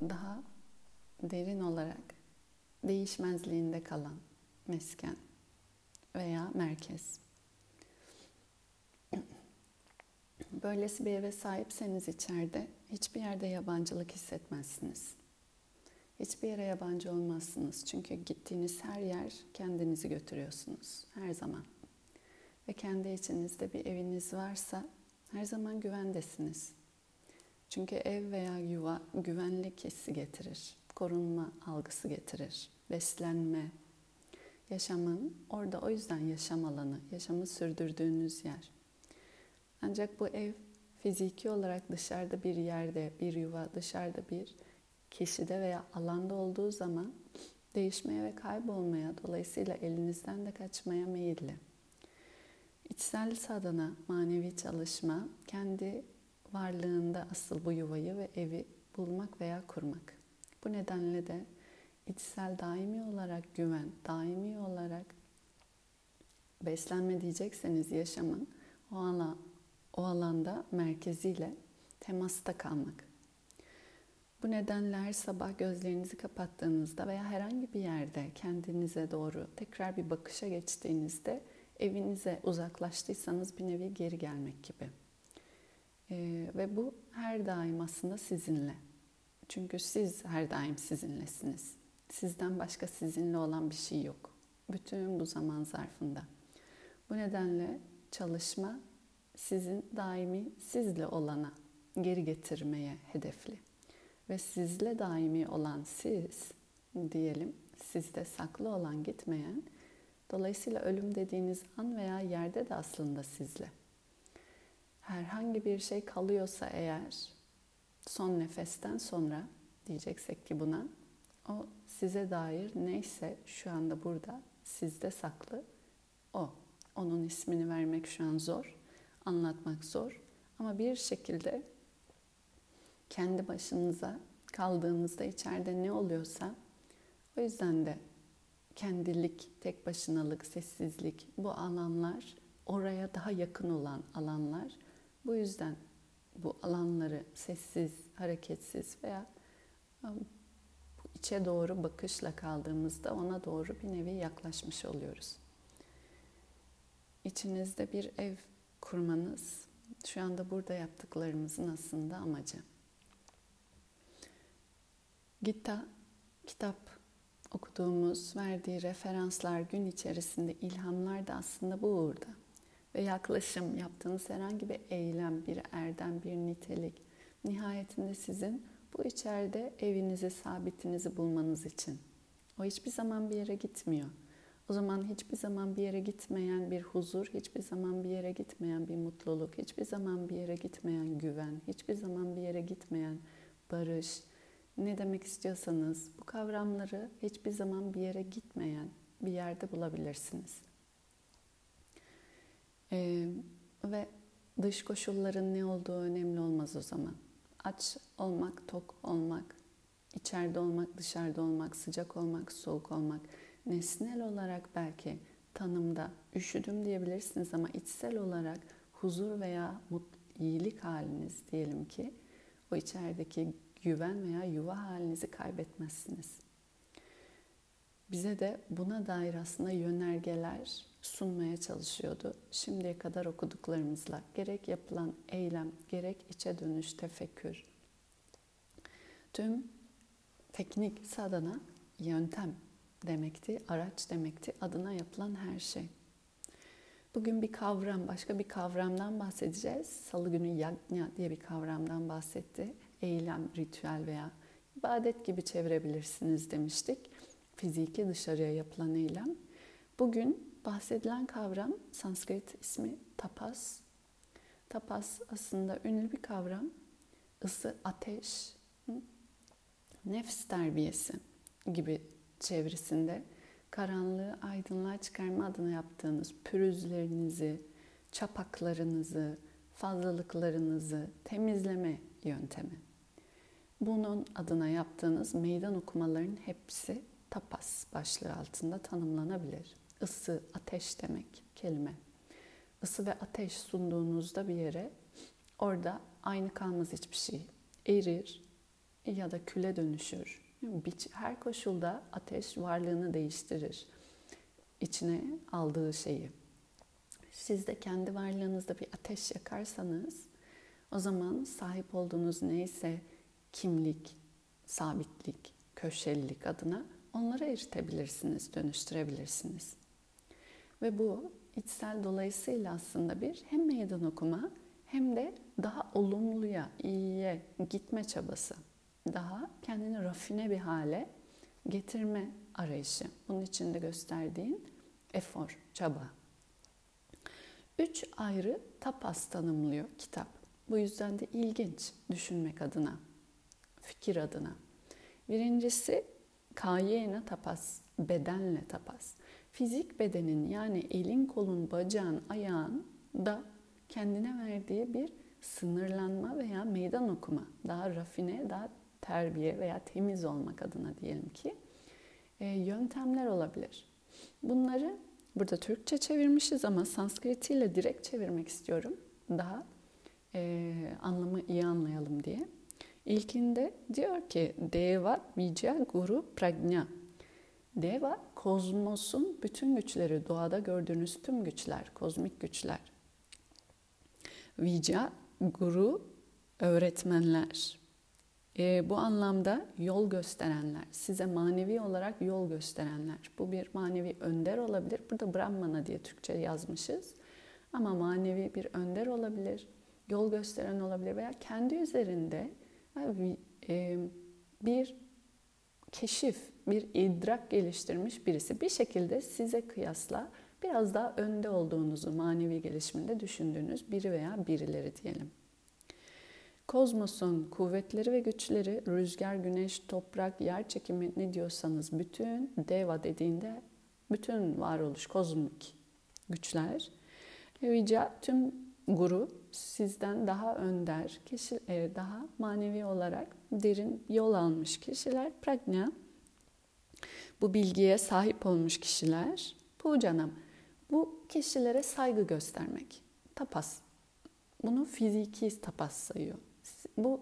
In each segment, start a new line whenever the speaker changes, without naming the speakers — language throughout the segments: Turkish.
daha derin olarak değişmezliğinde kalan mesken veya merkez. Böylesi bir eve sahipseniz içeride hiçbir yerde yabancılık hissetmezsiniz. Hiçbir yere yabancı olmazsınız. Çünkü gittiğiniz her yer kendinizi götürüyorsunuz her zaman. Ve kendi içinizde bir eviniz varsa her zaman güvendesiniz. Çünkü ev veya yuva güvenlik hissi getirir. Korunma algısı getirir. Beslenme, yaşamın orada o yüzden yaşam alanı, yaşamı sürdürdüğünüz yer. Ancak bu ev fiziki olarak dışarıda bir yerde, bir yuva, dışarıda bir kişide veya alanda olduğu zaman değişmeye ve kaybolmaya, dolayısıyla elinizden de kaçmaya meyilli. İçsel sadana, manevi çalışma, kendi varlığında asıl bu yuvayı ve evi bulmak veya kurmak. Bu nedenle de içsel daimi olarak güven, daimi olarak beslenme diyecekseniz yaşamın o, alan, o alanda merkeziyle temasta kalmak. Bu nedenle her sabah gözlerinizi kapattığınızda veya herhangi bir yerde kendinize doğru tekrar bir bakışa geçtiğinizde evinize uzaklaştıysanız bir nevi geri gelmek gibi. Ee, ve bu her daim aslında sizinle. Çünkü siz her daim sizinlesiniz. Sizden başka sizinle olan bir şey yok. Bütün bu zaman zarfında. Bu nedenle çalışma sizin daimi sizle olana geri getirmeye hedefli. Ve sizle daimi olan siz diyelim, sizde saklı olan gitmeyen, dolayısıyla ölüm dediğiniz an veya yerde de aslında sizle. Herhangi bir şey kalıyorsa eğer son nefesten sonra diyeceksek ki buna o size dair neyse şu anda burada sizde saklı o. Onun ismini vermek şu an zor, anlatmak zor ama bir şekilde kendi başınıza kaldığınızda içeride ne oluyorsa o yüzden de kendilik, tek başınalık, sessizlik bu alanlar oraya daha yakın olan alanlar. Bu yüzden bu alanları sessiz, hareketsiz veya içe doğru bakışla kaldığımızda ona doğru bir nevi yaklaşmış oluyoruz. İçinizde bir ev kurmanız şu anda burada yaptıklarımızın aslında amacı. Gita, kitap okuduğumuz, verdiği referanslar, gün içerisinde ilhamlar da aslında bu uğurda. Ve yaklaşım, yaptığınız herhangi bir eylem, bir erdem, bir nitelik, nihayetinde sizin bu içeride evinizi, sabitinizi bulmanız için. O hiçbir zaman bir yere gitmiyor. O zaman hiçbir zaman bir yere gitmeyen bir huzur, hiçbir zaman bir yere gitmeyen bir mutluluk, hiçbir zaman bir yere gitmeyen güven, hiçbir zaman bir yere gitmeyen barış, ne demek istiyorsanız bu kavramları hiçbir zaman bir yere gitmeyen bir yerde bulabilirsiniz. Ee, ve dış koşulların ne olduğu önemli olmaz o zaman. Aç olmak, tok olmak, içeride olmak, dışarıda olmak, sıcak olmak, soğuk olmak, nesnel olarak belki tanımda üşüdüm diyebilirsiniz ama içsel olarak huzur veya mut, iyilik haliniz diyelim ki o içerideki güven veya yuva halinizi kaybetmezsiniz. Bize de buna dair aslında yönergeler sunmaya çalışıyordu. Şimdiye kadar okuduklarımızla gerek yapılan eylem, gerek içe dönüş, tefekkür. Tüm teknik sadana yöntem demekti, araç demekti, adına yapılan her şey. Bugün bir kavram, başka bir kavramdan bahsedeceğiz. Salı günü yagna diye bir kavramdan bahsetti eylem, ritüel veya ibadet gibi çevirebilirsiniz demiştik. Fiziki dışarıya yapılan eylem. Bugün bahsedilen kavram Sanskrit ismi tapas. Tapas aslında ünlü bir kavram. Isı, ateş, nefs terbiyesi gibi çevresinde karanlığı aydınlığa çıkarma adına yaptığınız pürüzlerinizi, çapaklarınızı, fazlalıklarınızı temizleme yöntemi. Bunun adına yaptığınız meydan okumaların hepsi tapas başlığı altında tanımlanabilir. Isı, ateş demek kelime. Isı ve ateş sunduğunuzda bir yere orada aynı kalmaz hiçbir şey. Erir, ya da küle dönüşür. Her koşulda ateş varlığını değiştirir. İçine aldığı şeyi. Siz de kendi varlığınızda bir ateş yakarsanız o zaman sahip olduğunuz neyse kimlik, sabitlik, köşelilik adına onları eritebilirsiniz, dönüştürebilirsiniz. Ve bu içsel dolayısıyla aslında bir hem meydan okuma hem de daha olumluya, iyiye gitme çabası. Daha kendini rafine bir hale getirme arayışı. Bunun içinde gösterdiğin efor, çaba. Üç ayrı tapas tanımlıyor kitap. Bu yüzden de ilginç düşünmek adına, fikir adına. Birincisi kayena tapas, bedenle tapas. Fizik bedenin yani elin, kolun, bacağın, ayağın da kendine verdiği bir sınırlanma veya meydan okuma. Daha rafine, daha terbiye veya temiz olmak adına diyelim ki e, yöntemler olabilir. Bunları burada Türkçe çevirmişiz ama Sanskritiyle direkt çevirmek istiyorum. Daha e, anlamı iyi anlayalım diye. İlkinde diyor ki Deva Vijaya Guru Pragna. Deva kozmosun bütün güçleri, doğada gördüğünüz tüm güçler, kozmik güçler. Vijaya Guru öğretmenler. E, bu anlamda yol gösterenler, size manevi olarak yol gösterenler. Bu bir manevi önder olabilir. Burada Brahmana diye Türkçe yazmışız. Ama manevi bir önder olabilir, yol gösteren olabilir veya kendi üzerinde e, bir keşif, bir idrak geliştirmiş birisi bir şekilde size kıyasla biraz daha önde olduğunuzu manevi gelişiminde düşündüğünüz biri veya birileri diyelim. Kozmosun kuvvetleri ve güçleri, rüzgar, güneş, toprak, yer çekimi ne diyorsanız bütün deva dediğinde bütün varoluş, kozmik güçler. Vica tüm guru sizden daha önder, kişi, e, daha manevi olarak derin yol almış kişiler. Pragna bu bilgiye sahip olmuş kişiler. Pujanam bu kişilere saygı göstermek. Tapas. Bunu fiziki tapas sayıyor. Bu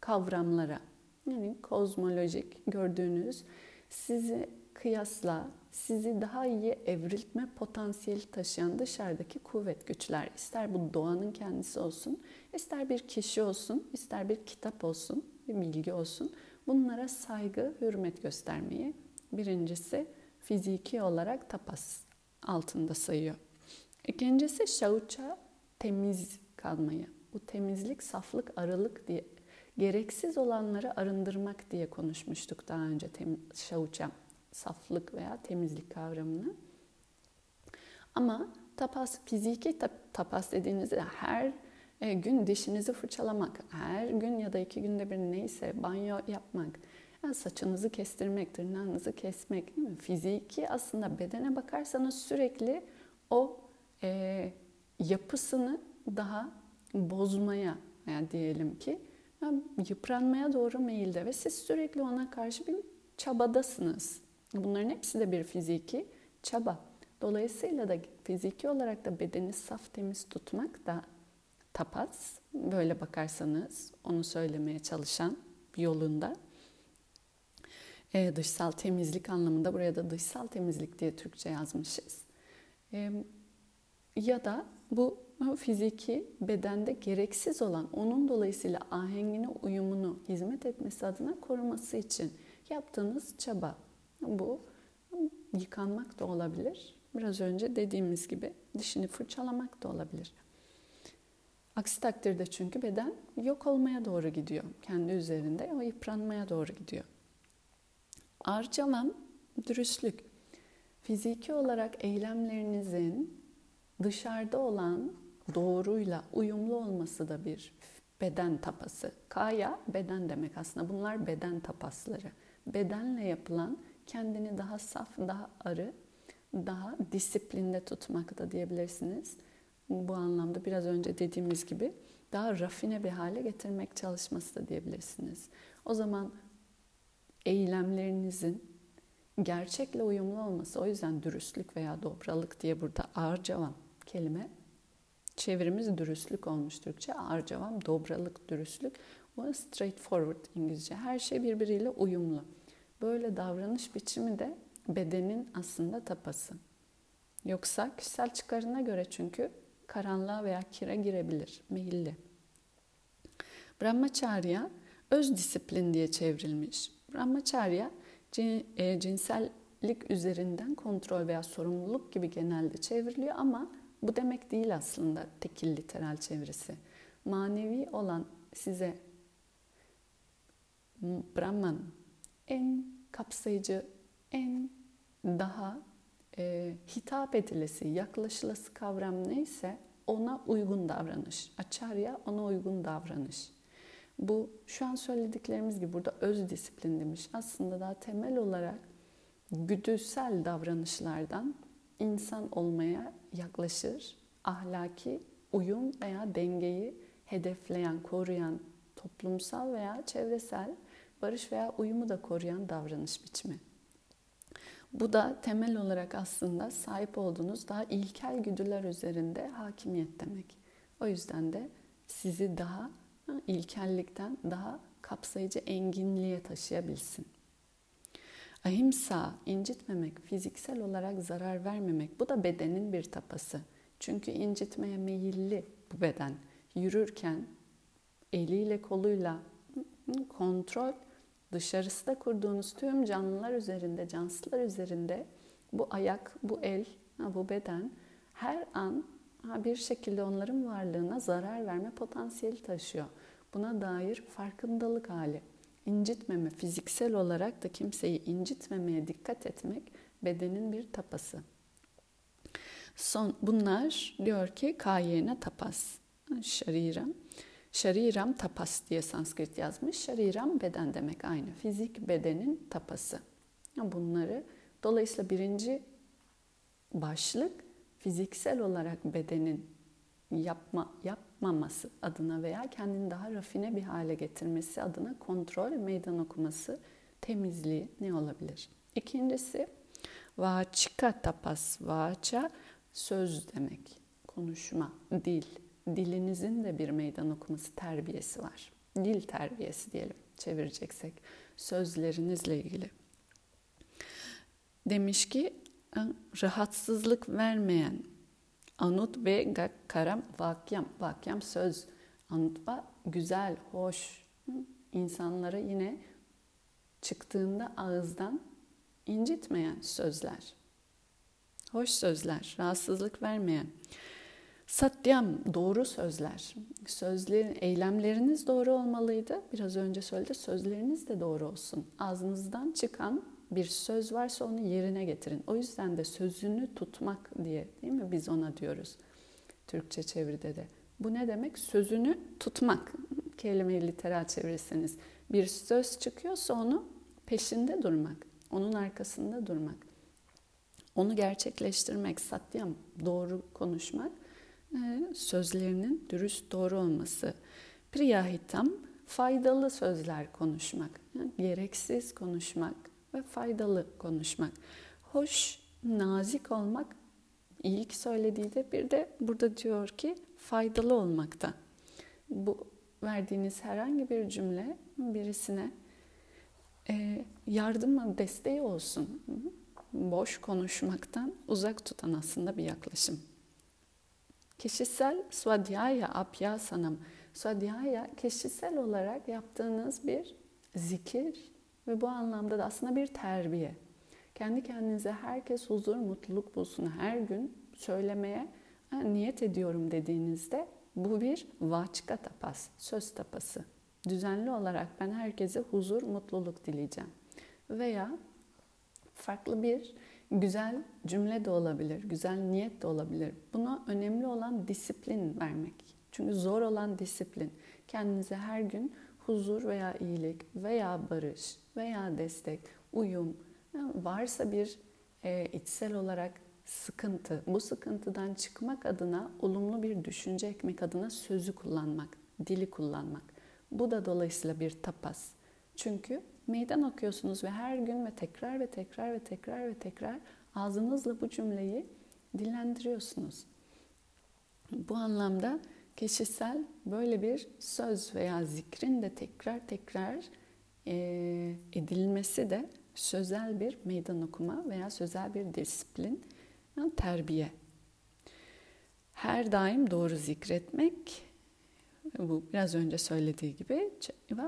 kavramlara yani kozmolojik gördüğünüz sizi kıyasla sizi daha iyi evriltme potansiyeli taşıyan dışarıdaki kuvvet güçler. ister bu doğanın kendisi olsun, ister bir kişi olsun, ister bir kitap olsun, bir bilgi olsun. Bunlara saygı, hürmet göstermeyi birincisi fiziki olarak tapas altında sayıyor. İkincisi şauça temiz kalmayı. Bu temizlik, saflık, arılık diye gereksiz olanları arındırmak diye konuşmuştuk daha önce tem, şauça saflık veya temizlik kavramını. Ama tapas, fiziki tapas dediğinizde her e, gün dişinizi fırçalamak, her gün ya da iki günde bir neyse banyo yapmak, saçınızı kestirmek, tırnağınızı kesmek değil mi? Fiziki aslında bedene bakarsanız sürekli o e, yapısını daha bozmaya yani diyelim ki yıpranmaya doğru meyilde ve siz sürekli ona karşı bir çabadasınız. Bunların hepsi de bir fiziki çaba. Dolayısıyla da fiziki olarak da bedeni saf temiz tutmak da tapas. Böyle bakarsanız onu söylemeye çalışan yolunda. Ee, dışsal temizlik anlamında buraya da dışsal temizlik diye Türkçe yazmışız. Ee, ya da bu fiziki bedende gereksiz olan onun dolayısıyla ahengine uyumunu hizmet etmesi adına koruması için yaptığınız çaba. Bu yıkanmak da olabilir. Biraz önce dediğimiz gibi dişini fırçalamak da olabilir. Aksi takdirde çünkü beden yok olmaya doğru gidiyor. Kendi üzerinde o yıpranmaya doğru gidiyor. Arcavam, dürüstlük. Fiziki olarak eylemlerinizin dışarıda olan doğruyla uyumlu olması da bir beden tapası. Kaya beden demek aslında. Bunlar beden tapasları. Bedenle yapılan kendini daha saf, daha arı, daha disiplinde tutmak da diyebilirsiniz. Bu anlamda biraz önce dediğimiz gibi daha rafine bir hale getirmek çalışması da diyebilirsiniz. O zaman eylemlerinizin gerçekle uyumlu olması, o yüzden dürüstlük veya dobralık diye burada ağırcavam kelime çevirimiz dürüstlük olmuş Türkçe. Arcavam, dobralık, dürüstlük. Bu straightforward İngilizce. Her şey birbiriyle uyumlu. Böyle davranış biçimi de bedenin aslında tapası. Yoksa kişisel çıkarına göre çünkü karanlığa veya kire girebilir, meyilli. Brahmacharya öz disiplin diye çevrilmiş. Brahmacharya e, cinsellik üzerinden kontrol veya sorumluluk gibi genelde çevriliyor ama bu demek değil aslında tekil literal çevirisi. Manevi olan size Brahman en kapsayıcı, en daha e, hitap edilesi, yaklaşılası kavram neyse ona uygun davranış. Acharya ona uygun davranış. Bu şu an söylediklerimiz gibi burada öz disiplin demiş. Aslında daha temel olarak güdüsel davranışlardan insan olmaya yaklaşır. Ahlaki uyum veya dengeyi hedefleyen, koruyan, toplumsal veya çevresel barış veya uyumu da koruyan davranış biçimi. Bu da temel olarak aslında sahip olduğunuz daha ilkel güdüler üzerinde hakimiyet demek. O yüzden de sizi daha ilkellikten daha kapsayıcı enginliğe taşıyabilsin. Ahimsa, incitmemek, fiziksel olarak zarar vermemek bu da bedenin bir tapası. Çünkü incitmeye meyilli bu beden. Yürürken eliyle koluyla kontrol dışarısı kurduğunuz tüm canlılar üzerinde, cansılar üzerinde bu ayak, bu el, bu beden her an bir şekilde onların varlığına zarar verme potansiyeli taşıyor. Buna dair farkındalık hali. İncitmeme, fiziksel olarak da kimseyi incitmemeye dikkat etmek bedenin bir tapası. Son bunlar diyor ki kayena tapas. Şariram. Şariram tapas diye Sanskrit yazmış. Şariram beden demek aynı. Fizik bedenin tapası. Bunları dolayısıyla birinci başlık fiziksel olarak bedenin yapma yapmaması adına veya kendini daha rafine bir hale getirmesi adına kontrol, meydan okuması, temizliği ne olabilir? İkincisi vaçika tapas, vaça söz demek, konuşma, dil. Dilinizin de bir meydan okuması terbiyesi var. Dil terbiyesi diyelim çevireceksek sözlerinizle ilgili. Demiş ki rahatsızlık vermeyen anut ve karam vakyam. Vakyam söz. Anutba güzel, hoş. insanlara yine çıktığında ağızdan incitmeyen sözler. Hoş sözler, rahatsızlık vermeyen. Satyam doğru sözler. Sözlerin, eylemleriniz doğru olmalıydı. Biraz önce söyledi. Sözleriniz de doğru olsun. Ağzınızdan çıkan bir söz varsa onu yerine getirin. O yüzden de sözünü tutmak diye değil mi biz ona diyoruz. Türkçe çeviride de. Bu ne demek? Sözünü tutmak. Kelime-i literal çevirirseniz. Bir söz çıkıyorsa onu peşinde durmak. Onun arkasında durmak. Onu gerçekleştirmek, satyam, doğru konuşmak, sözlerinin dürüst doğru olması. Priyahitam, faydalı sözler konuşmak, gereksiz konuşmak, ve faydalı konuşmak. Hoş, nazik olmak ilk söylediği de bir de burada diyor ki faydalı olmakta. Bu verdiğiniz herhangi bir cümle birisine e, yardım desteği olsun. Boş konuşmaktan uzak tutan aslında bir yaklaşım. Kişisel swadhyaya apyasanam. Swadhyaya kişisel olarak yaptığınız bir zikir ve bu anlamda da aslında bir terbiye. Kendi kendinize herkes huzur, mutluluk bulsun her gün söylemeye niyet ediyorum dediğinizde bu bir vaçka tapas, söz tapası. Düzenli olarak ben herkese huzur, mutluluk dileyeceğim. Veya farklı bir güzel cümle de olabilir, güzel niyet de olabilir. Buna önemli olan disiplin vermek. Çünkü zor olan disiplin. Kendinize her gün huzur veya iyilik veya barış veya destek, uyum varsa bir e, içsel olarak sıkıntı, bu sıkıntıdan çıkmak adına olumlu bir düşünce ekmek adına sözü kullanmak, dili kullanmak. Bu da dolayısıyla bir tapas. Çünkü meydan okuyorsunuz ve her gün ve tekrar ve tekrar ve tekrar ve tekrar ağzınızla bu cümleyi dillendiriyorsunuz. Bu anlamda kişisel böyle bir söz veya zikrin de tekrar tekrar e, edilmesi de sözel bir meydan okuma veya sözel bir disiplin, yani terbiye. Her daim doğru zikretmek, bu biraz önce söylediği gibi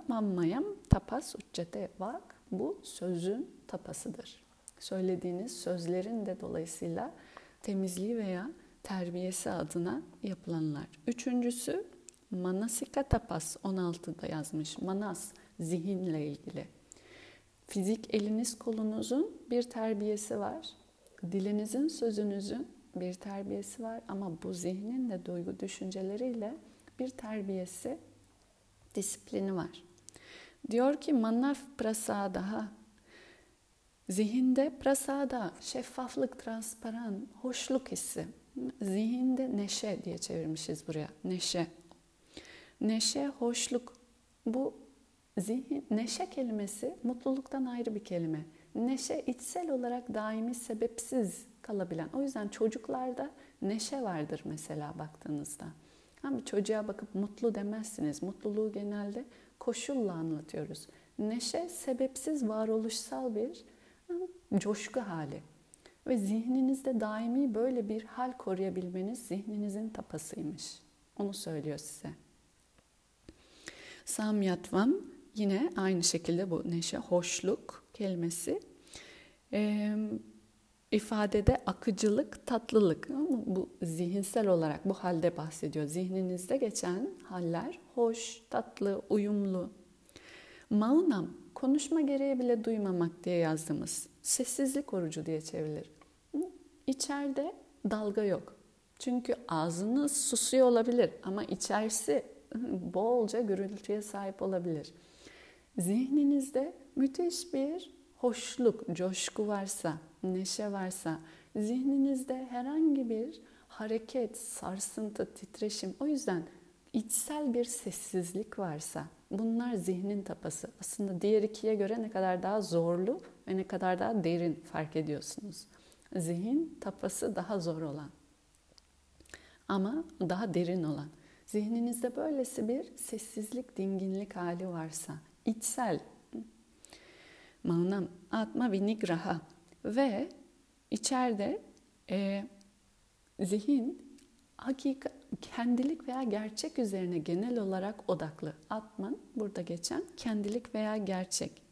mammayam tapas uccate vak bu sözün tapasıdır. Söylediğiniz sözlerin de dolayısıyla temizliği veya terbiyesi adına yapılanlar. Üçüncüsü manasika tapas 16'da yazmış. Manas zihinle ilgili. Fizik eliniz kolunuzun bir terbiyesi var. Dilinizin sözünüzün bir terbiyesi var ama bu zihnin de duygu düşünceleriyle bir terbiyesi, disiplini var. Diyor ki manaf prasadaha zihinde prasada şeffaflık, transparan, hoşluk hissi. Zihinde neşe diye çevirmişiz buraya. Neşe. Neşe, hoşluk. Bu zihin, neşe kelimesi mutluluktan ayrı bir kelime. Neşe içsel olarak daimi sebepsiz kalabilen. O yüzden çocuklarda neşe vardır mesela baktığınızda. Ama çocuğa bakıp mutlu demezsiniz. Mutluluğu genelde koşulla anlatıyoruz. Neşe sebepsiz varoluşsal bir coşku hali. Ve zihninizde daimi böyle bir hal koruyabilmeniz zihninizin tapasıymış. Onu söylüyor size. Samyatvam yine aynı şekilde bu neşe, hoşluk kelimesi. Ee, ifadede akıcılık, tatlılık. Bu zihinsel olarak bu halde bahsediyor. Zihninizde geçen haller hoş, tatlı, uyumlu. Maunam, konuşma gereği bile duymamak diye yazdığımız sessizlik orucu diye çevrilir. İçeride dalga yok. Çünkü ağzınız susuyor olabilir ama içerisi bolca gürültüye sahip olabilir. Zihninizde müthiş bir hoşluk, coşku varsa, neşe varsa, zihninizde herhangi bir hareket, sarsıntı, titreşim, o yüzden içsel bir sessizlik varsa, bunlar zihnin tapası. Aslında diğer ikiye göre ne kadar daha zorlu ve ne kadar daha derin fark ediyorsunuz. Zihin tapası daha zor olan ama daha derin olan. Zihninizde böylesi bir sessizlik, dinginlik hali varsa, içsel, manam, atma vinigraha ve içeride e, zihin hakika, kendilik veya gerçek üzerine genel olarak odaklı. Atman burada geçen kendilik veya gerçek.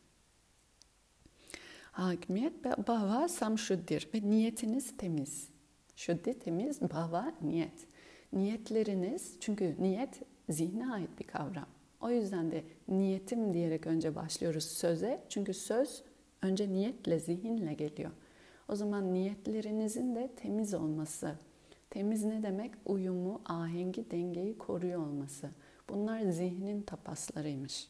Hakimiyet bava samşuddir ve niyetiniz temiz. Şuddi temiz, bava niyet. Niyetleriniz, çünkü niyet zihne ait bir kavram. O yüzden de niyetim diyerek önce başlıyoruz söze. Çünkü söz önce niyetle, zihinle geliyor. O zaman niyetlerinizin de temiz olması. Temiz ne demek? Uyumu, ahengi, dengeyi koruyor olması. Bunlar zihnin tapaslarıymış.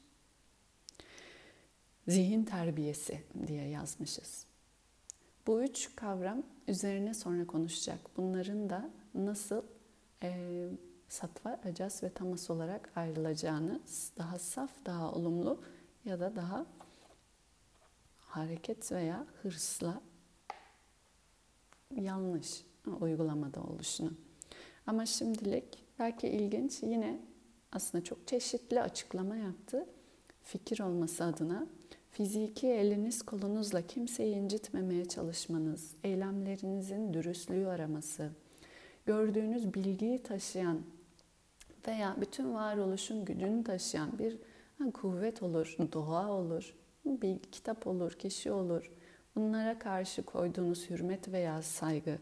Zihin terbiyesi diye yazmışız. Bu üç kavram üzerine sonra konuşacak. Bunların da nasıl e, satva, rajas ve tamas olarak ayrılacağını daha saf, daha olumlu ya da daha hareket veya hırsla yanlış uygulamada oluşunu. Ama şimdilik belki ilginç yine aslında çok çeşitli açıklama yaptı. Fikir olması adına fiziki eliniz kolunuzla kimseyi incitmemeye çalışmanız, eylemlerinizin dürüstlüğü araması, gördüğünüz bilgiyi taşıyan veya bütün varoluşun gücünü taşıyan bir kuvvet olur, doğa olur, bir kitap olur, kişi olur. Bunlara karşı koyduğunuz hürmet veya saygı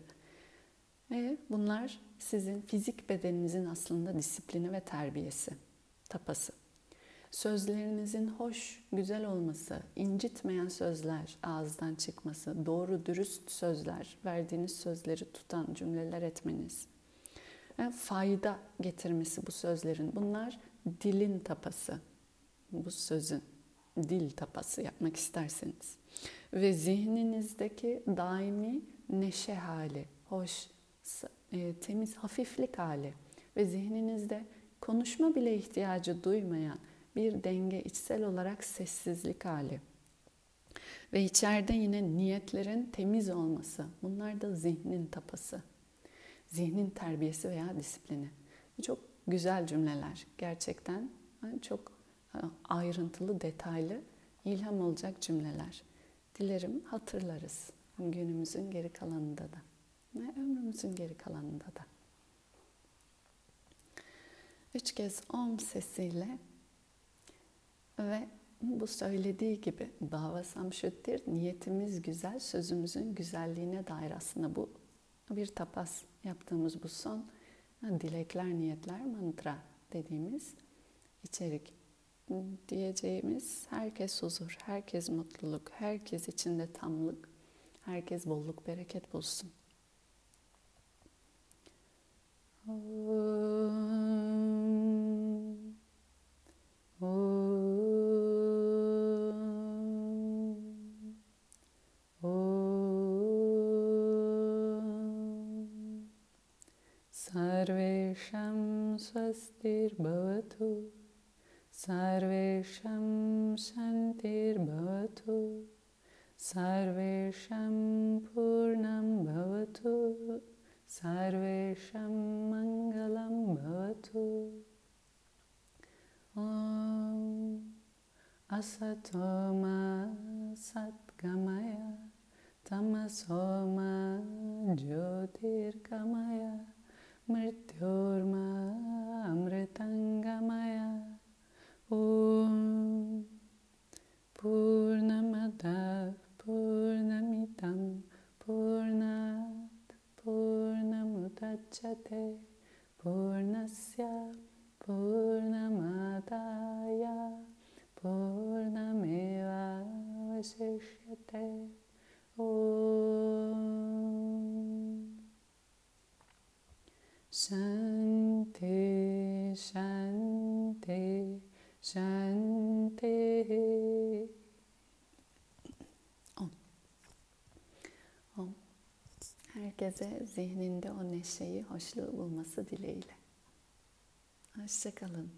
ve bunlar sizin fizik bedeninizin aslında disiplini ve terbiyesi, tapası. Sözlerinizin hoş, güzel olması, incitmeyen sözler ağızdan çıkması, doğru, dürüst sözler, verdiğiniz sözleri tutan cümleler etmeniz, yani fayda getirmesi bu sözlerin. Bunlar dilin tapası. Bu sözün dil tapası yapmak isterseniz. Ve zihninizdeki daimi neşe hali, hoş, e, temiz hafiflik hali ve zihninizde konuşma bile ihtiyacı duymayan bir denge, içsel olarak sessizlik hali. Ve içeride yine niyetlerin temiz olması. Bunlar da zihnin tapası. Zihnin terbiyesi veya disiplini. Çok güzel cümleler. Gerçekten çok ayrıntılı, detaylı, ilham olacak cümleler. Dilerim hatırlarız günümüzün geri kalanında da ve ömrümüzün geri kalanında da. Üç kez om sesiyle ve bu söylediği gibi dava samşüttir, niyetimiz güzel, sözümüzün güzelliğine dair aslında bu bir tapas yaptığımız bu son dilekler, niyetler, mantra dediğimiz içerik diyeceğimiz herkes huzur, herkes mutluluk, herkes içinde tamlık, herkes bolluk, bereket bulsun. सर्वेषां स्वस्तिर्भवतु सर्वेषां शान्तिर्भवतु। सर्वेषां पूर्णं भवतु। सर्वेषां मङ्गलं भवतु। ॐ असतो मा सद्गमय तमसो मा ज्योतिर्गमय पूर्णमदः पूर्णमिदं पूर्णात् पूर्णमुदच्यते पूर्णस्य पूर्णमादाय Herkese zihninde o neşeyi, hoşluğu bulması dileğiyle. Hoşçakalın.